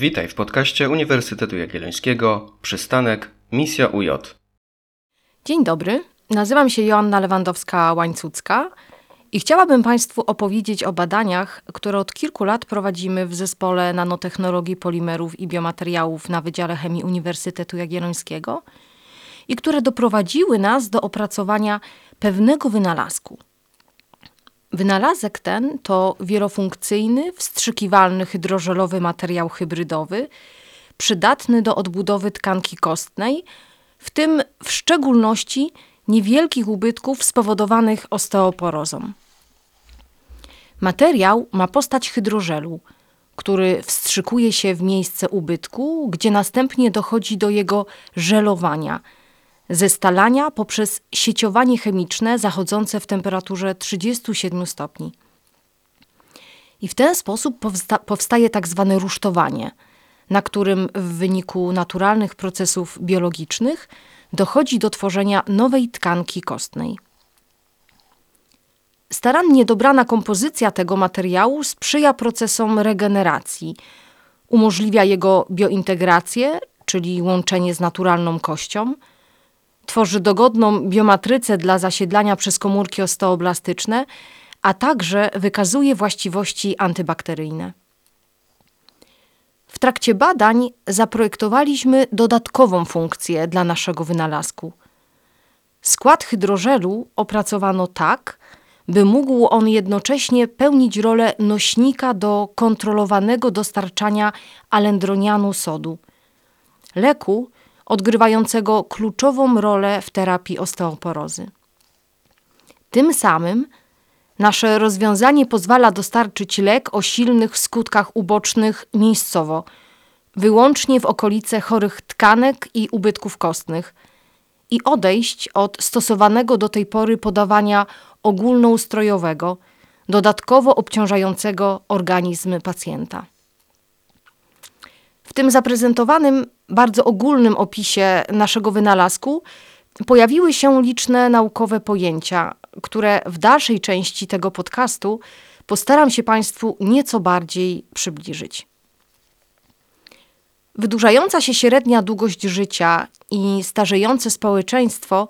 Witaj w podcaście Uniwersytetu Jagiellońskiego Przystanek Misja UJ. Dzień dobry, nazywam się Joanna Lewandowska-Łańcucka i chciałabym Państwu opowiedzieć o badaniach, które od kilku lat prowadzimy w Zespole Nanotechnologii Polimerów i Biomateriałów na Wydziale Chemii Uniwersytetu Jagiellońskiego i które doprowadziły nas do opracowania pewnego wynalazku. Wynalazek ten to wielofunkcyjny, wstrzykiwalny hydrożelowy materiał hybrydowy, przydatny do odbudowy tkanki kostnej, w tym w szczególności niewielkich ubytków spowodowanych osteoporozą. Materiał ma postać hydrożelu, który wstrzykuje się w miejsce ubytku, gdzie następnie dochodzi do jego żelowania, zestalania poprzez sieciowanie chemiczne zachodzące w temperaturze 37 stopni. I w ten sposób powsta powstaje tak zwane rusztowanie, na którym w wyniku naturalnych procesów biologicznych dochodzi do tworzenia nowej tkanki kostnej. Starannie dobrana kompozycja tego materiału sprzyja procesom regeneracji, umożliwia jego biointegrację, czyli łączenie z naturalną kością, tworzy dogodną biomatrycę dla zasiedlania przez komórki osteoblastyczne, a także wykazuje właściwości antybakteryjne. W trakcie badań zaprojektowaliśmy dodatkową funkcję dla naszego wynalazku. Skład hydrożelu opracowano tak, by mógł on jednocześnie pełnić rolę nośnika do kontrolowanego dostarczania alendronianu sodu, leku odgrywającego kluczową rolę w terapii osteoporozy. Tym samym nasze rozwiązanie pozwala dostarczyć lek o silnych skutkach ubocznych miejscowo, wyłącznie w okolice chorych tkanek i ubytków kostnych i odejść od stosowanego do tej pory podawania ogólnoustrojowego, dodatkowo obciążającego organizm pacjenta. Tym zaprezentowanym, bardzo ogólnym opisie naszego wynalazku pojawiły się liczne naukowe pojęcia, które w dalszej części tego podcastu postaram się Państwu nieco bardziej przybliżyć. Wydłużająca się średnia długość życia i starzejące społeczeństwo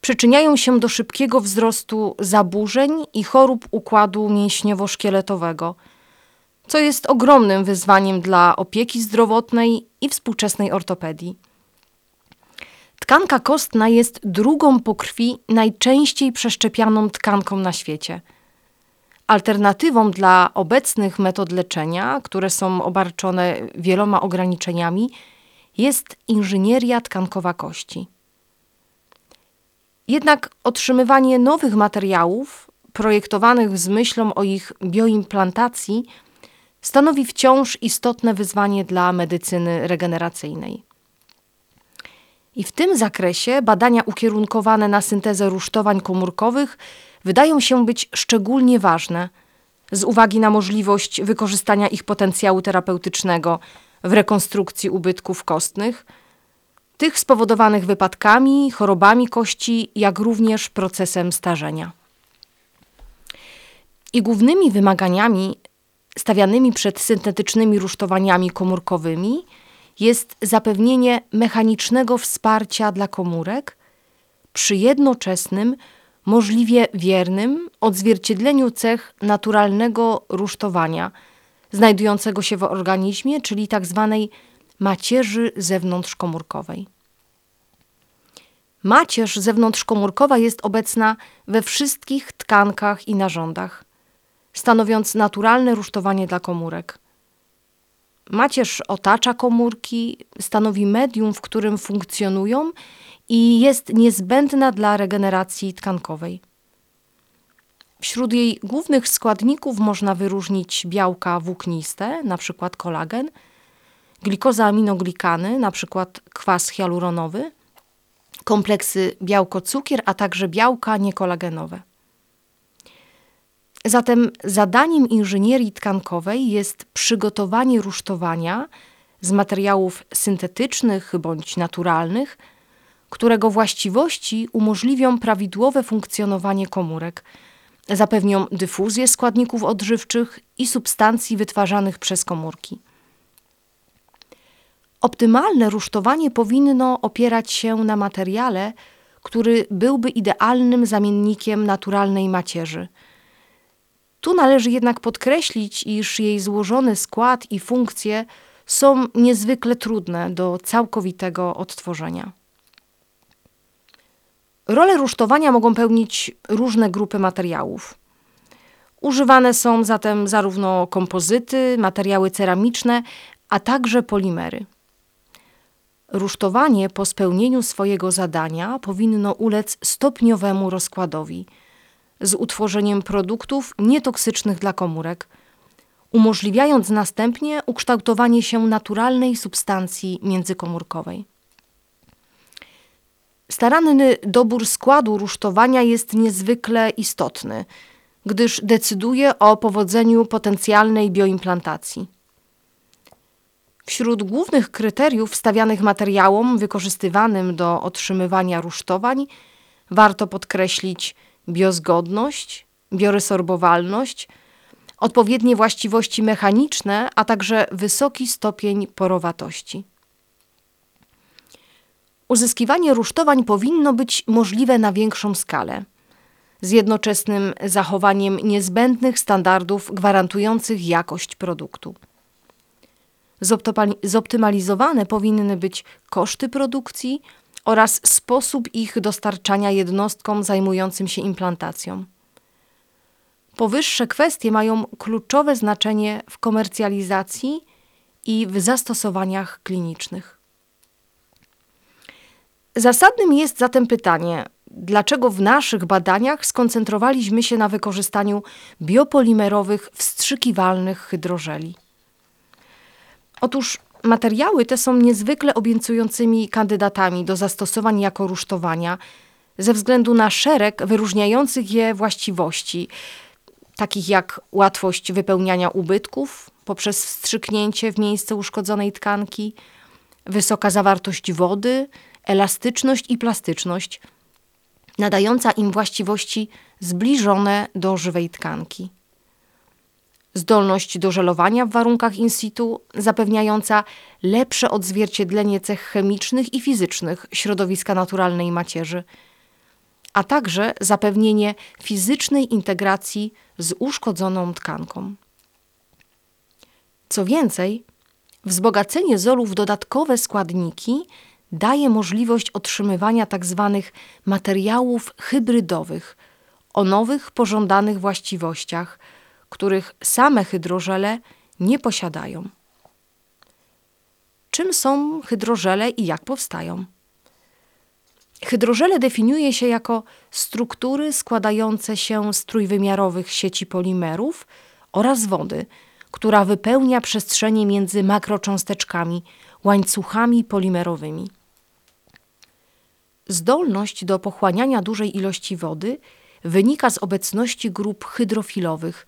przyczyniają się do szybkiego wzrostu zaburzeń i chorób układu mięśniowo-szkieletowego, co jest ogromnym wyzwaniem dla opieki zdrowotnej i współczesnej ortopedii. Tkanka kostna jest drugą po krwi najczęściej przeszczepianą tkanką na świecie. Alternatywą dla obecnych metod leczenia, które są obarczone wieloma ograniczeniami, jest inżynieria tkankowa kości. Jednak otrzymywanie nowych materiałów, projektowanych z myślą o ich bioimplantacji, stanowi wciąż istotne wyzwanie dla medycyny regeneracyjnej. I w tym zakresie badania ukierunkowane na syntezę rusztowań komórkowych wydają się być szczególnie ważne z uwagi na możliwość wykorzystania ich potencjału terapeutycznego w rekonstrukcji ubytków kostnych, tych spowodowanych wypadkami, chorobami kości, jak również procesem starzenia. I głównymi wymaganiami stawianymi przed syntetycznymi rusztowaniami komórkowymi jest zapewnienie mechanicznego wsparcia dla komórek przy jednoczesnym, możliwie wiernym odzwierciedleniu cech naturalnego rusztowania znajdującego się w organizmie, czyli tzw. Tak macierzy zewnątrzkomórkowej. Macierz zewnątrzkomórkowa jest obecna we wszystkich tkankach i narządach, stanowiąc naturalne rusztowanie dla komórek. Macierz otacza komórki, stanowi medium, w którym funkcjonują i jest niezbędna dla regeneracji tkankowej. Wśród jej głównych składników można wyróżnić białka włókniste, np. kolagen, glikozaminoglikany, np. kwas hialuronowy, kompleksy białko-cukier, a także białka niekolagenowe. Zatem zadaniem inżynierii tkankowej jest przygotowanie rusztowania z materiałów syntetycznych bądź naturalnych, którego właściwości umożliwią prawidłowe funkcjonowanie komórek, zapewnią dyfuzję składników odżywczych i substancji wytwarzanych przez komórki. Optymalne rusztowanie powinno opierać się na materiale, który byłby idealnym zamiennikiem naturalnej macierzy. Tu należy jednak podkreślić, iż jej złożony skład i funkcje są niezwykle trudne do całkowitego odtworzenia. Rolę rusztowania mogą pełnić różne grupy materiałów. Używane są zatem zarówno kompozyty, materiały ceramiczne, a także polimery. Rusztowanie po spełnieniu swojego zadania powinno ulec stopniowemu rozkładowi z utworzeniem produktów nietoksycznych dla komórek, umożliwiając następnie ukształtowanie się naturalnej substancji międzykomórkowej. Staranny dobór składu rusztowania jest niezwykle istotny, gdyż decyduje o powodzeniu potencjalnej bioimplantacji. Wśród głównych kryteriów stawianych materiałom wykorzystywanym do otrzymywania rusztowań warto podkreślić biozgodność, bioresorbowalność, odpowiednie właściwości mechaniczne, a także wysoki stopień porowatości. Uzyskiwanie rusztowań powinno być możliwe na większą skalę, z jednoczesnym zachowaniem niezbędnych standardów gwarantujących jakość produktu. Zoptymalizowane powinny być koszty produkcji oraz sposób ich dostarczania jednostkom zajmującym się implantacją. Powyższe kwestie mają kluczowe znaczenie w komercjalizacji i w zastosowaniach klinicznych. Zasadnym jest zatem pytanie, dlaczego w naszych badaniach skoncentrowaliśmy się na wykorzystaniu biopolimerowych wstrzykiwalnych hydrożeli. Otóż materiały te są niezwykle obiecującymi kandydatami do zastosowań jako rusztowania ze względu na szereg wyróżniających je właściwości, takich jak łatwość wypełniania ubytków poprzez wstrzyknięcie w miejsce uszkodzonej tkanki, wysoka zawartość wody, elastyczność i plastyczność, nadająca im właściwości zbliżone do żywej tkanki. Zdolność do żelowania w warunkach in situ, zapewniająca lepsze odzwierciedlenie cech chemicznych i fizycznych środowiska naturalnej macierzy, a także zapewnienie fizycznej integracji z uszkodzoną tkanką. Co więcej, wzbogacenie zolu w dodatkowe składniki daje możliwość otrzymywania tzw. Tak materiałów hybrydowych o nowych, pożądanych właściwościach, których same hydrożele nie posiadają. Czym są hydrożele i jak powstają? Hydrożele definiuje się jako struktury składające się z trójwymiarowych sieci polimerów oraz wody, która wypełnia przestrzenie między makrocząsteczkami, łańcuchami polimerowymi. Zdolność do pochłaniania dużej ilości wody wynika z obecności grup hydrofilowych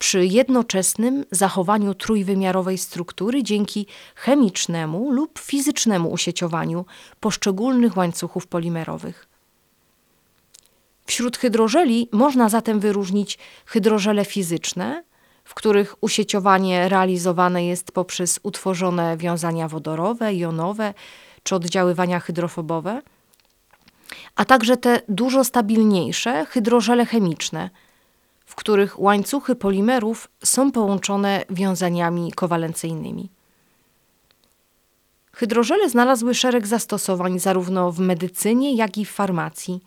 przy jednoczesnym zachowaniu trójwymiarowej struktury dzięki chemicznemu lub fizycznemu usieciowaniu poszczególnych łańcuchów polimerowych. Wśród hydrożeli można zatem wyróżnić hydrożele fizyczne, w których usieciowanie realizowane jest poprzez utworzone wiązania wodorowe, jonowe czy oddziaływania hydrofobowe – a także te dużo stabilniejsze hydrożele chemiczne, w których łańcuchy polimerów są połączone wiązaniami kowalencyjnymi. Hydrożele znalazły szereg zastosowań zarówno w medycynie, jak i w farmacji.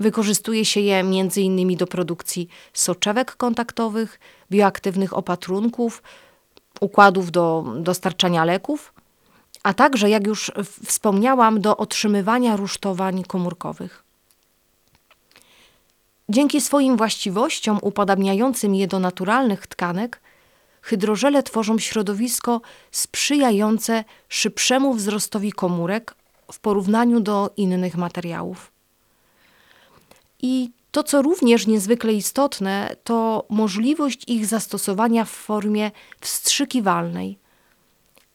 Wykorzystuje się je m.in. do produkcji soczewek kontaktowych, bioaktywnych opatrunków, układów do dostarczania leków, a także, jak już wspomniałam, do otrzymywania rusztowań komórkowych. Dzięki swoim właściwościom upodabniającym je do naturalnych tkanek, hydrożele tworzą środowisko sprzyjające szybszemu wzrostowi komórek w porównaniu do innych materiałów. I to, co również niezwykle istotne, to możliwość ich zastosowania w formie wstrzykiwalnej –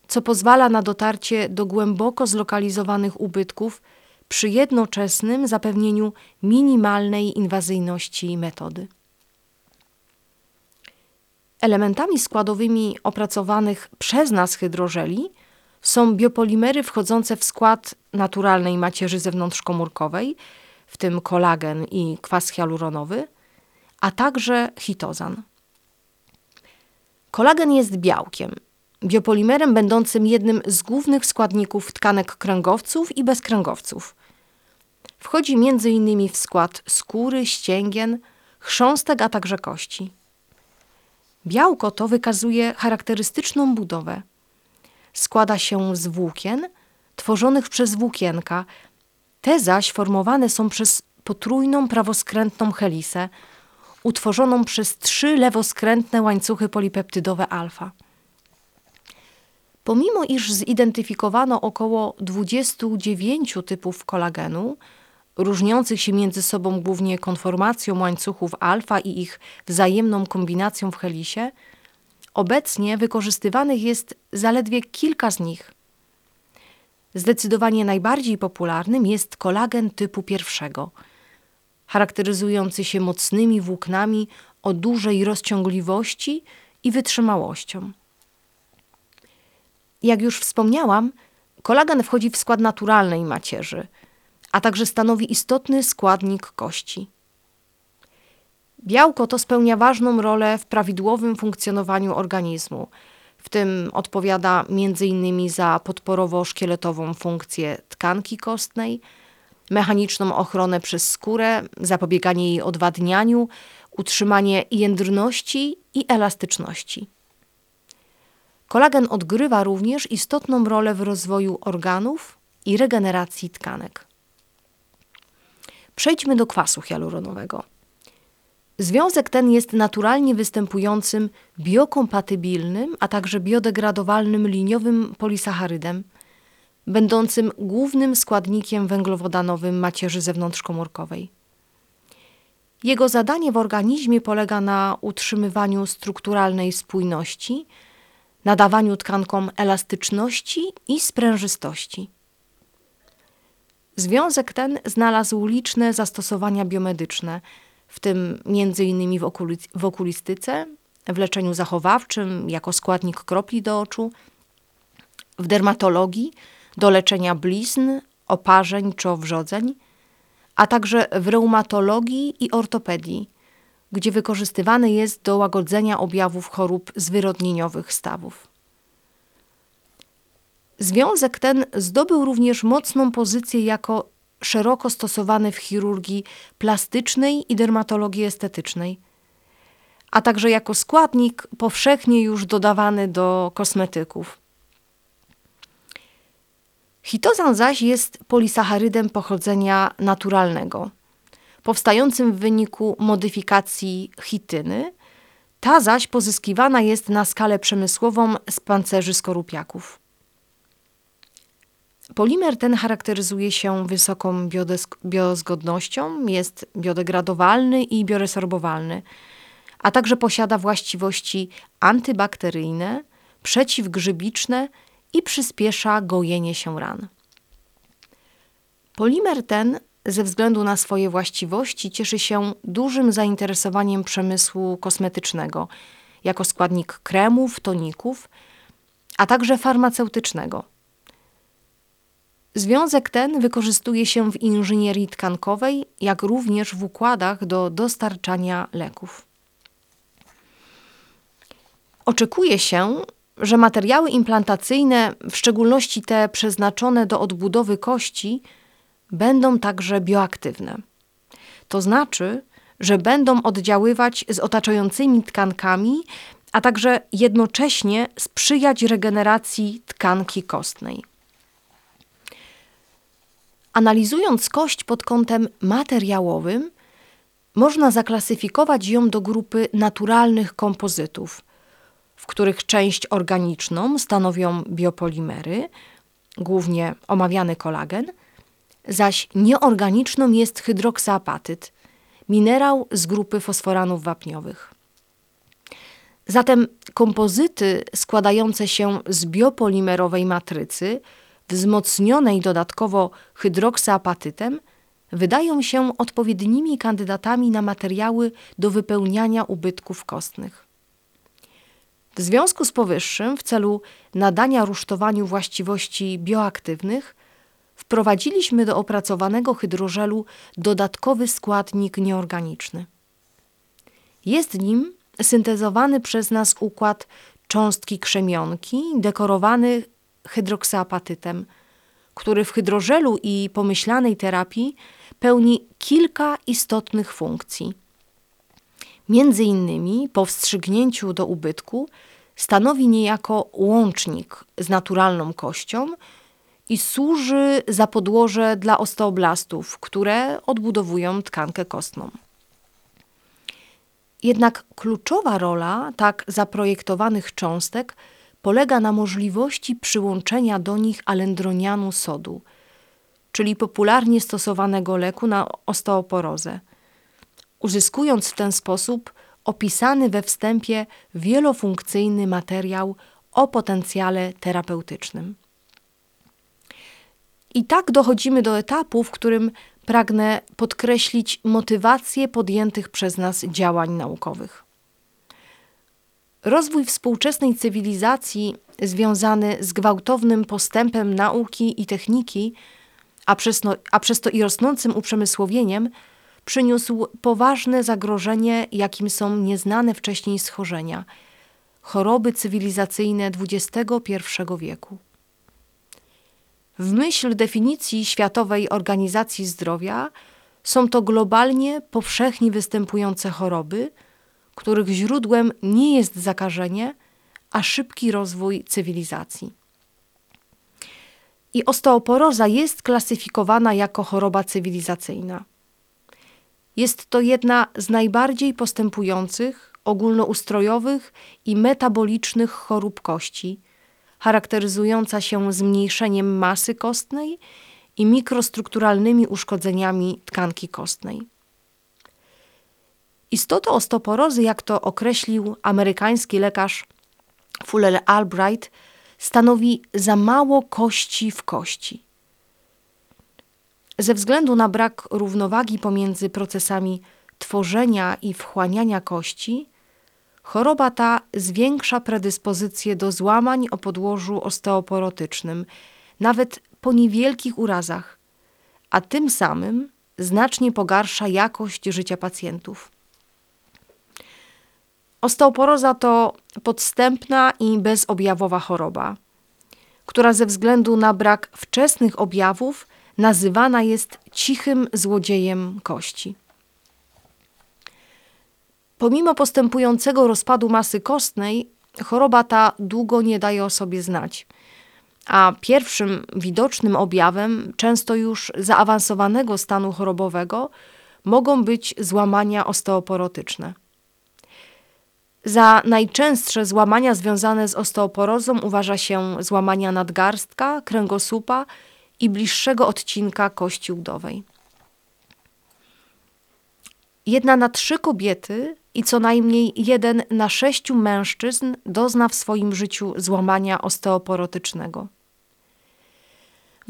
co pozwala na dotarcie do głęboko zlokalizowanych ubytków przy jednoczesnym zapewnieniu minimalnej inwazyjności metody. Elementami składowymi opracowanych przez nas hydrożeli są biopolimery wchodzące w skład naturalnej macierzy zewnątrzkomórkowej, w tym kolagen i kwas hialuronowy, a także chitozan. Kolagen jest białkiem, biopolimerem będącym jednym z głównych składników tkanek kręgowców i bezkręgowców. Wchodzi m.in. w skład skóry, ścięgien, chrząstek, a także kości. Białko to wykazuje charakterystyczną budowę. Składa się z włókien tworzonych przez włókienka, te zaś formowane są przez potrójną prawoskrętną helisę, utworzoną przez trzy lewoskrętne łańcuchy polipeptydowe alfa. Pomimo iż zidentyfikowano około 29 typów kolagenu, różniących się między sobą głównie konformacją łańcuchów alfa i ich wzajemną kombinacją w helisie, obecnie wykorzystywanych jest zaledwie kilka z nich. Zdecydowanie najbardziej popularnym jest kolagen typu pierwszego, charakteryzujący się mocnymi włóknami o dużej rozciągliwości i wytrzymałością. Jak już wspomniałam, kolagen wchodzi w skład naturalnej macierzy, a także stanowi istotny składnik kości. Białko to spełnia ważną rolę w prawidłowym funkcjonowaniu organizmu. W tym odpowiada m.in. za podporowo-szkieletową funkcję tkanki kostnej, mechaniczną ochronę przez skórę, zapobieganie jej odwadnianiu, utrzymanie jędrności i elastyczności. Kolagen odgrywa również istotną rolę w rozwoju organów i regeneracji tkanek. Przejdźmy do kwasu hialuronowego. Związek ten jest naturalnie występującym biokompatybilnym, a także biodegradowalnym liniowym polisacharydem, będącym głównym składnikiem węglowodanowym macierzy zewnątrzkomórkowej. Jego zadanie w organizmie polega na utrzymywaniu strukturalnej spójności, nadawaniu tkankom elastyczności i sprężystości. Związek ten znalazł liczne zastosowania biomedyczne, w tym m.in. w, w okulistyce, w leczeniu zachowawczym jako składnik kropli do oczu, w dermatologii do leczenia blizn, oparzeń czy owrzodzeń, a także w reumatologii i ortopedii, gdzie wykorzystywany jest do łagodzenia objawów chorób zwyrodnieniowych stawów. Związek ten zdobył również mocną pozycję jako szeroko stosowany w chirurgii plastycznej i dermatologii estetycznej, a także jako składnik powszechnie już dodawany do kosmetyków. Chitozan zaś jest polisacharydem pochodzenia naturalnego, powstającym w wyniku modyfikacji chityny, ta zaś pozyskiwana jest na skalę przemysłową z pancerzy skorupiaków. Polimer ten charakteryzuje się wysoką biozgodnością, jest biodegradowalny i bioresorbowalny, a także posiada właściwości antybakteryjne, przeciwgrzybiczne i przyspiesza gojenie się ran. Polimer ten ze względu na swoje właściwości cieszy się dużym zainteresowaniem przemysłu kosmetycznego jako składnik kremów, toników, a także farmaceutycznego. Związek ten wykorzystuje się w inżynierii tkankowej, jak również w układach do dostarczania leków. Oczekuje się, że materiały implantacyjne, w szczególności te przeznaczone do odbudowy kości, będą także bioaktywne. To znaczy, że będą oddziaływać z otaczającymi tkankami, a także jednocześnie sprzyjać regeneracji tkanki kostnej. Analizując kość pod kątem materiałowym, można zaklasyfikować ją do grupy naturalnych kompozytów, w których część organiczną stanowią biopolimery, głównie omawiany kolagen, zaś nieorganiczną jest hydroksaapatyt, minerał z grupy fosforanów wapniowych. Zatem kompozyty składające się z biopolimerowej matrycy wzmocnionej dodatkowo hydroksaapatytem, wydają się odpowiednimi kandydatami na materiały do wypełniania ubytków kostnych. W związku z powyższym, w celu nadania rusztowaniu właściwości bioaktywnych, wprowadziliśmy do opracowanego hydrożelu dodatkowy składnik nieorganiczny. Jest nim syntezowany przez nas układ cząstki krzemionki, dekorowany hydroksyapatytem, który w hydrożelu i pomyślanej terapii pełni kilka istotnych funkcji. Między innymi po wstrzygnięciu do ubytku stanowi niejako łącznik z naturalną kością i służy za podłoże dla osteoblastów, które odbudowują tkankę kostną. Jednak kluczowa rola tak zaprojektowanych cząstek polega na możliwości przyłączenia do nich alendronianu sodu, czyli popularnie stosowanego leku na osteoporozę, uzyskując w ten sposób opisany we wstępie wielofunkcyjny materiał o potencjale terapeutycznym. I tak dochodzimy do etapu, w którym pragnę podkreślić motywację podjętych przez nas działań naukowych. Rozwój współczesnej cywilizacji związany z gwałtownym postępem nauki i techniki, a przez, no, a przez to i rosnącym uprzemysłowieniem, przyniósł poważne zagrożenie, jakim są nieznane wcześniej schorzenia choroby cywilizacyjne XXI wieku. W myśl definicji Światowej Organizacji Zdrowia są to globalnie powszechnie występujące choroby, których źródłem nie jest zakażenie, a szybki rozwój cywilizacji. I osteoporoza jest klasyfikowana jako choroba cywilizacyjna. Jest to jedna z najbardziej postępujących, ogólnoustrojowych i metabolicznych chorób kości, charakteryzująca się zmniejszeniem masy kostnej i mikrostrukturalnymi uszkodzeniami tkanki kostnej. Istotą osteoporozy, jak to określił amerykański lekarz Fuller Albright, stanowi za mało kości w kości. Ze względu na brak równowagi pomiędzy procesami tworzenia i wchłaniania kości, choroba ta zwiększa predyspozycję do złamań o podłożu osteoporotycznym, nawet po niewielkich urazach, a tym samym znacznie pogarsza jakość życia pacjentów. Osteoporoza to podstępna i bezobjawowa choroba, która ze względu na brak wczesnych objawów nazywana jest cichym złodziejem kości. Pomimo postępującego rozpadu masy kostnej, choroba ta długo nie daje o sobie znać, a pierwszym widocznym objawem, często już zaawansowanego stanu chorobowego, mogą być złamania osteoporotyczne. Za najczęstsze złamania związane z osteoporozą uważa się złamania nadgarstka, kręgosłupa i bliższego odcinka kości udowej. Jedna na trzy kobiety i co najmniej jeden na sześciu mężczyzn dozna w swoim życiu złamania osteoporotycznego.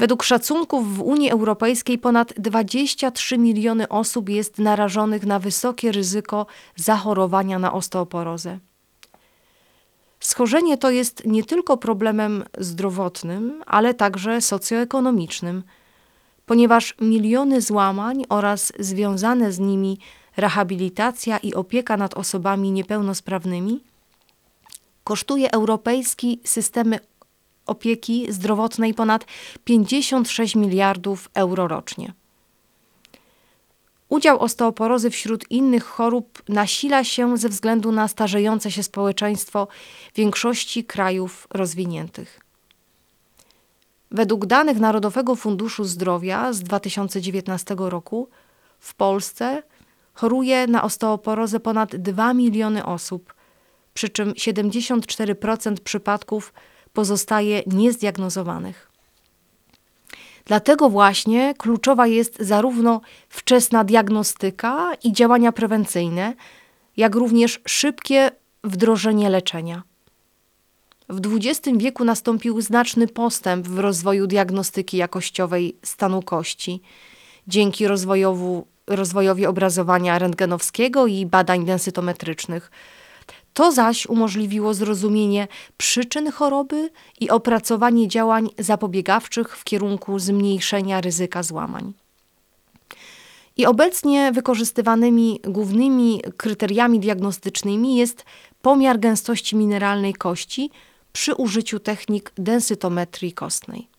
Według szacunków w Unii Europejskiej ponad 23 miliony osób jest narażonych na wysokie ryzyko zachorowania na osteoporozę. Schorzenie to jest nie tylko problemem zdrowotnym, ale także socjoekonomicznym, ponieważ miliony złamań oraz związane z nimi rehabilitacja i opieka nad osobami niepełnosprawnymi kosztuje europejski systemy opieki zdrowotnej ponad 56 miliardów euro rocznie. Udział osteoporozy wśród innych chorób nasila się ze względu na starzejące się społeczeństwo większości krajów rozwiniętych. Według danych Narodowego Funduszu Zdrowia z 2019 roku w Polsce choruje na osteoporozę ponad 2 miliony osób, przy czym 74% przypadków pozostaje niezdiagnozowanych. Dlatego właśnie kluczowa jest zarówno wczesna diagnostyka i działania prewencyjne, jak również szybkie wdrożenie leczenia. W XX wieku nastąpił znaczny postęp w rozwoju diagnostyki jakościowej stanu kości dzięki rozwojowi obrazowania rentgenowskiego i badań densytometrycznych. To zaś umożliwiło zrozumienie przyczyn choroby i opracowanie działań zapobiegawczych w kierunku zmniejszenia ryzyka złamań. I obecnie wykorzystywanymi głównymi kryteriami diagnostycznymi jest pomiar gęstości mineralnej kości przy użyciu technik densytometrii kostnej.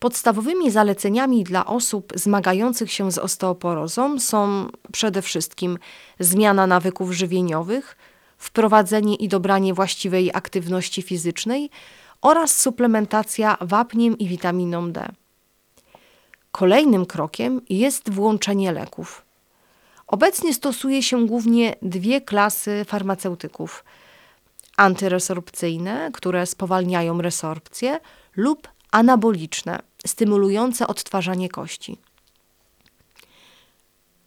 Podstawowymi zaleceniami dla osób zmagających się z osteoporozą są przede wszystkim zmiana nawyków żywieniowych, wprowadzenie i dobranie właściwej aktywności fizycznej oraz suplementacja wapniem i witaminą D. Kolejnym krokiem jest włączenie leków. Obecnie stosuje się głównie dwie klasy farmaceutyków: antyresorpcyjne, które spowalniają resorpcję, lub anaboliczne, stymulujące odtwarzanie kości.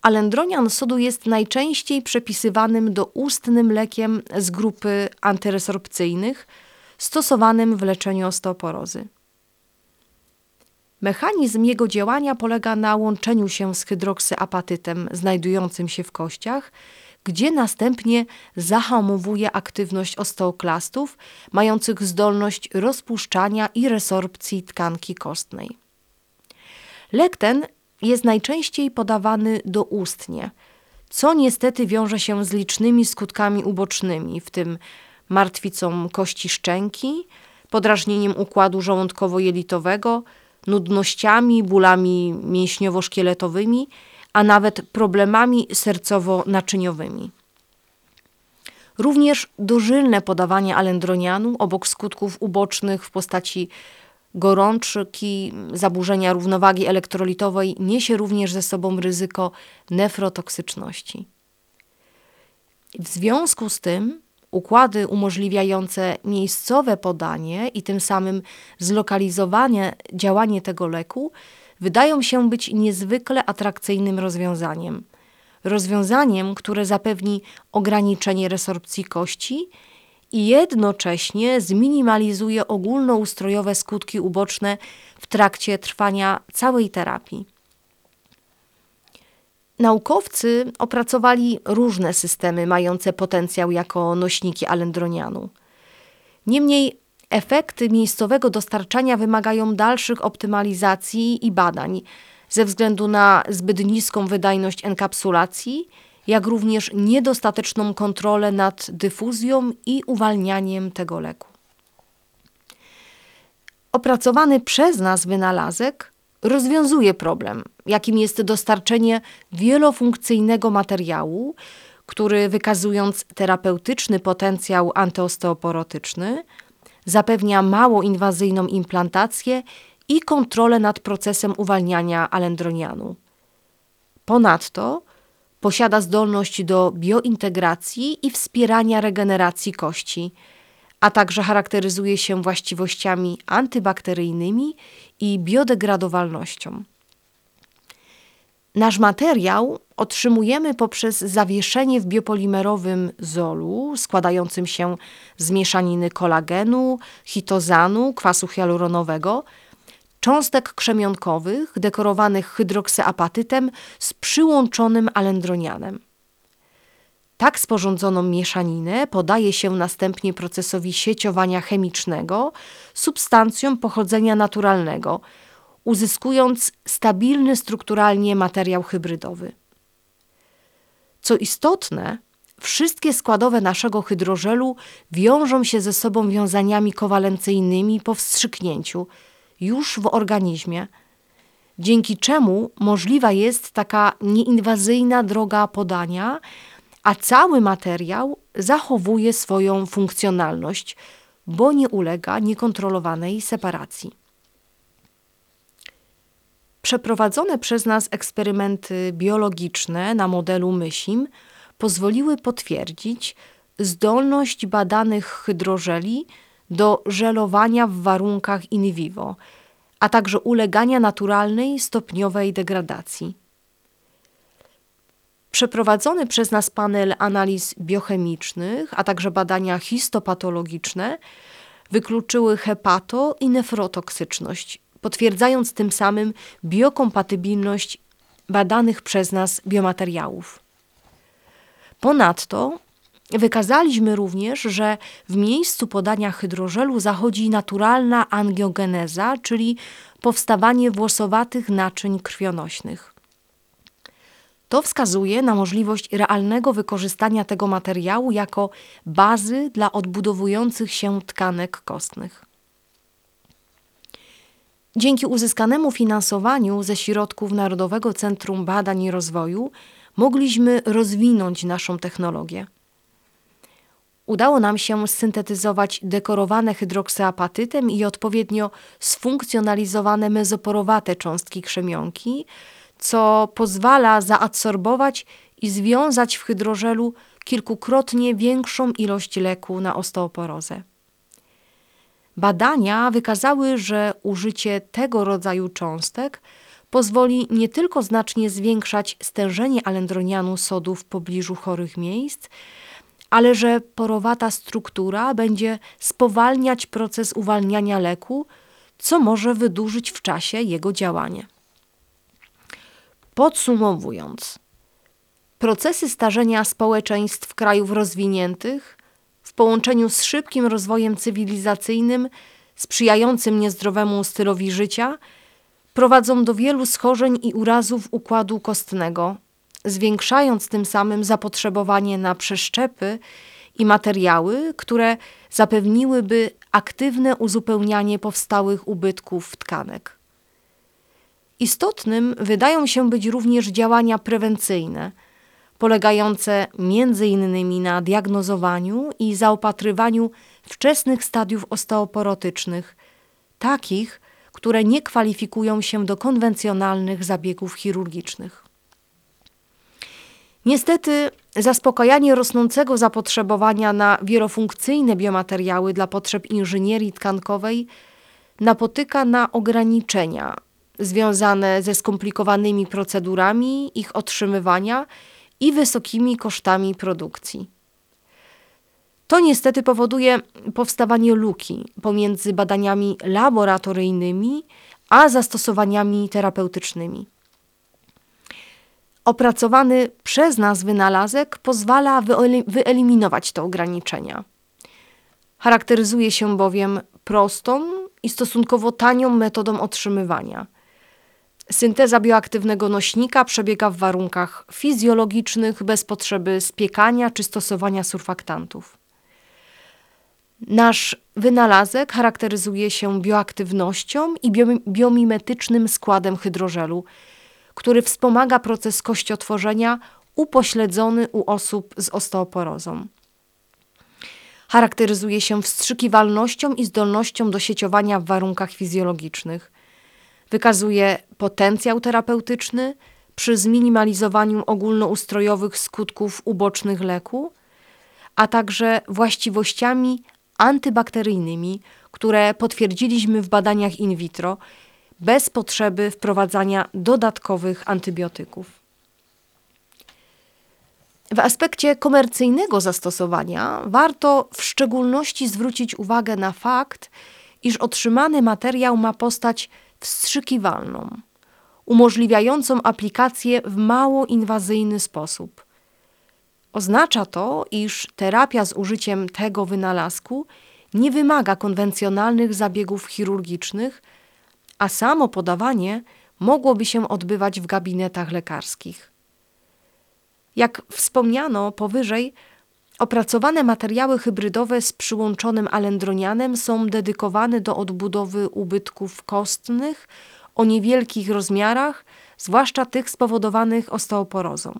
Alendronian sodu jest najczęściej przepisywanym doustnym lekiem z grupy antyresorpcyjnych, stosowanym w leczeniu osteoporozy. Mechanizm jego działania polega na łączeniu się z hydroksyapatytem znajdującym się w kościach, gdzie następnie zahamowuje aktywność osteoklastów mających zdolność rozpuszczania i resorpcji tkanki kostnej. Lek ten jest najczęściej podawany doustnie, co niestety wiąże się z licznymi skutkami ubocznymi, w tym martwicą kości szczęki, podrażnieniem układu żołądkowo-jelitowego, nudnościami, bólami mięśniowo-szkieletowymi, a nawet problemami sercowo-naczyniowymi. Również dożylne podawanie alendronianu obok skutków ubocznych w postaci gorączki, zaburzenia równowagi elektrolitowej niesie również ze sobą ryzyko nefrotoksyczności. W związku z tym układy umożliwiające miejscowe podanie i tym samym zlokalizowanie działanie tego leku wydają się być niezwykle atrakcyjnym rozwiązaniem. Rozwiązaniem, które zapewni ograniczenie resorpcji kości i jednocześnie zminimalizuje ogólnoustrojowe skutki uboczne w trakcie trwania całej terapii. Naukowcy opracowali różne systemy mające potencjał jako nośniki alendronianu. Niemniej efekty miejscowego dostarczania wymagają dalszych optymalizacji i badań ze względu na zbyt niską wydajność enkapsulacji, jak również niedostateczną kontrolę nad dyfuzją i uwalnianiem tego leku. Opracowany przez nas wynalazek rozwiązuje problem, jakim jest dostarczenie wielofunkcyjnego materiału, który wykazując terapeutyczny potencjał antyosteoporotyczny, zapewnia mało inwazyjną implantację i kontrolę nad procesem uwalniania alendronianu. Ponadto posiada zdolność do biointegracji i wspierania regeneracji kości, a także charakteryzuje się właściwościami antybakteryjnymi i biodegradowalnością. Nasz materiał otrzymujemy poprzez zawieszenie w biopolimerowym zolu składającym się z mieszaniny kolagenu, hitozanu, kwasu hialuronowego, cząstek krzemionkowych dekorowanych hydroksyapatytem z przyłączonym alendronianem. Tak sporządzoną mieszaninę podaje się następnie procesowi sieciowania chemicznego substancjom pochodzenia naturalnego, uzyskując stabilny strukturalnie materiał hybrydowy. Co istotne, wszystkie składowe naszego hydrożelu wiążą się ze sobą wiązaniami kowalencyjnymi po wstrzyknięciu już w organizmie, dzięki czemu możliwa jest taka nieinwazyjna droga podania, a cały materiał zachowuje swoją funkcjonalność, bo nie ulega niekontrolowanej separacji. Przeprowadzone przez nas eksperymenty biologiczne na modelu mysim pozwoliły potwierdzić zdolność badanych hydrożeli do żelowania w warunkach in vivo, a także ulegania naturalnej stopniowej degradacji. Przeprowadzony przez nas panel analiz biochemicznych, a także badania histopatologiczne wykluczyły hepato i nefrotoksyczność, potwierdzając tym samym biokompatybilność badanych przez nas biomateriałów. Ponadto wykazaliśmy również, że w miejscu podania hydrożelu zachodzi naturalna angiogeneza, czyli powstawanie włosowatych naczyń krwionośnych. To wskazuje na możliwość realnego wykorzystania tego materiału jako bazy dla odbudowujących się tkanek kostnych. Dzięki uzyskanemu finansowaniu ze środków Narodowego Centrum Badań i Rozwoju mogliśmy rozwinąć naszą technologię. Udało nam się syntetyzować dekorowane hydroksyapatytem i odpowiednio sfunkcjonalizowane mezoporowate cząstki krzemionki, co pozwala zaadsorbować i związać w hydrożelu kilkukrotnie większą ilość leku na osteoporozę. Badania wykazały, że użycie tego rodzaju cząstek pozwoli nie tylko znacznie zwiększać stężenie alendronianu sodu w pobliżu chorych miejsc, ale że porowata struktura będzie spowalniać proces uwalniania leku, co może wydłużyć w czasie jego działanie. Podsumowując, procesy starzenia społeczeństw krajów rozwiniętych w połączeniu z szybkim rozwojem cywilizacyjnym sprzyjającym niezdrowemu stylowi życia prowadzą do wielu schorzeń i urazów układu kostnego, zwiększając tym samym zapotrzebowanie na przeszczepy i materiały, które zapewniłyby aktywne uzupełnianie powstałych ubytków tkanek. Istotnym wydają się być również działania prewencyjne, polegające m.in. na diagnozowaniu i zaopatrywaniu wczesnych stadiów osteoporotycznych, takich, które nie kwalifikują się do konwencjonalnych zabiegów chirurgicznych. Niestety, zaspokajanie rosnącego zapotrzebowania na wielofunkcyjne biomateriały dla potrzeb inżynierii tkankowej napotyka na ograniczenia związane ze skomplikowanymi procedurami ich otrzymywania i wysokimi kosztami produkcji. To niestety powoduje powstawanie luki pomiędzy badaniami laboratoryjnymi a zastosowaniami terapeutycznymi. Opracowany przez nas wynalazek pozwala wyeliminować te ograniczenia. Charakteryzuje się bowiem prostą i stosunkowo tanią metodą otrzymywania. Synteza bioaktywnego nośnika przebiega w warunkach fizjologicznych bez potrzeby spiekania czy stosowania surfaktantów. Nasz wynalazek charakteryzuje się bioaktywnością i biomimetycznym składem hydrożelu, który wspomaga proces kościotworzenia upośledzony u osób z osteoporozą. Charakteryzuje się wstrzykiwalnością i zdolnością do sieciowania w warunkach fizjologicznych. Wykazuje potencjał terapeutyczny przy zminimalizowaniu ogólnoustrojowych skutków ubocznych leku, a także właściwościami antybakteryjnymi, które potwierdziliśmy w badaniach in vitro bez potrzeby wprowadzania dodatkowych antybiotyków. W aspekcie komercyjnego zastosowania warto w szczególności zwrócić uwagę na fakt, iż otrzymany materiał ma postać wstrzykiwalną, umożliwiającą aplikację w mało inwazyjny sposób. Oznacza to, iż terapia z użyciem tego wynalazku nie wymaga konwencjonalnych zabiegów chirurgicznych, a samo podawanie mogłoby się odbywać w gabinetach lekarskich. Jak wspomniano powyżej, opracowane materiały hybrydowe z przyłączonym alendronianem są dedykowane do odbudowy ubytków kostnych o niewielkich rozmiarach, zwłaszcza tych spowodowanych osteoporozą.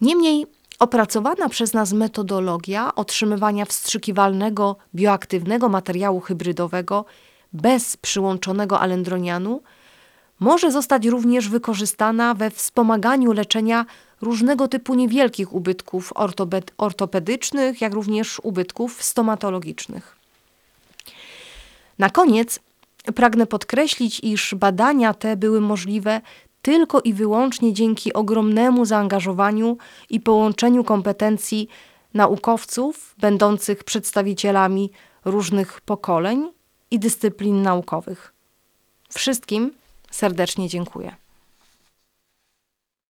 Niemniej opracowana przez nas metodologia otrzymywania wstrzykiwalnego bioaktywnego materiału hybrydowego bez przyłączonego alendronianu może zostać również wykorzystana we wspomaganiu leczenia różnego typu niewielkich ubytków ortopedycznych, jak również ubytków stomatologicznych. Na koniec pragnę podkreślić, iż badania te były możliwe tylko i wyłącznie dzięki ogromnemu zaangażowaniu i połączeniu kompetencji naukowców, będących przedstawicielami różnych pokoleń i dyscyplin naukowych. Wszystkim serdecznie dziękuję.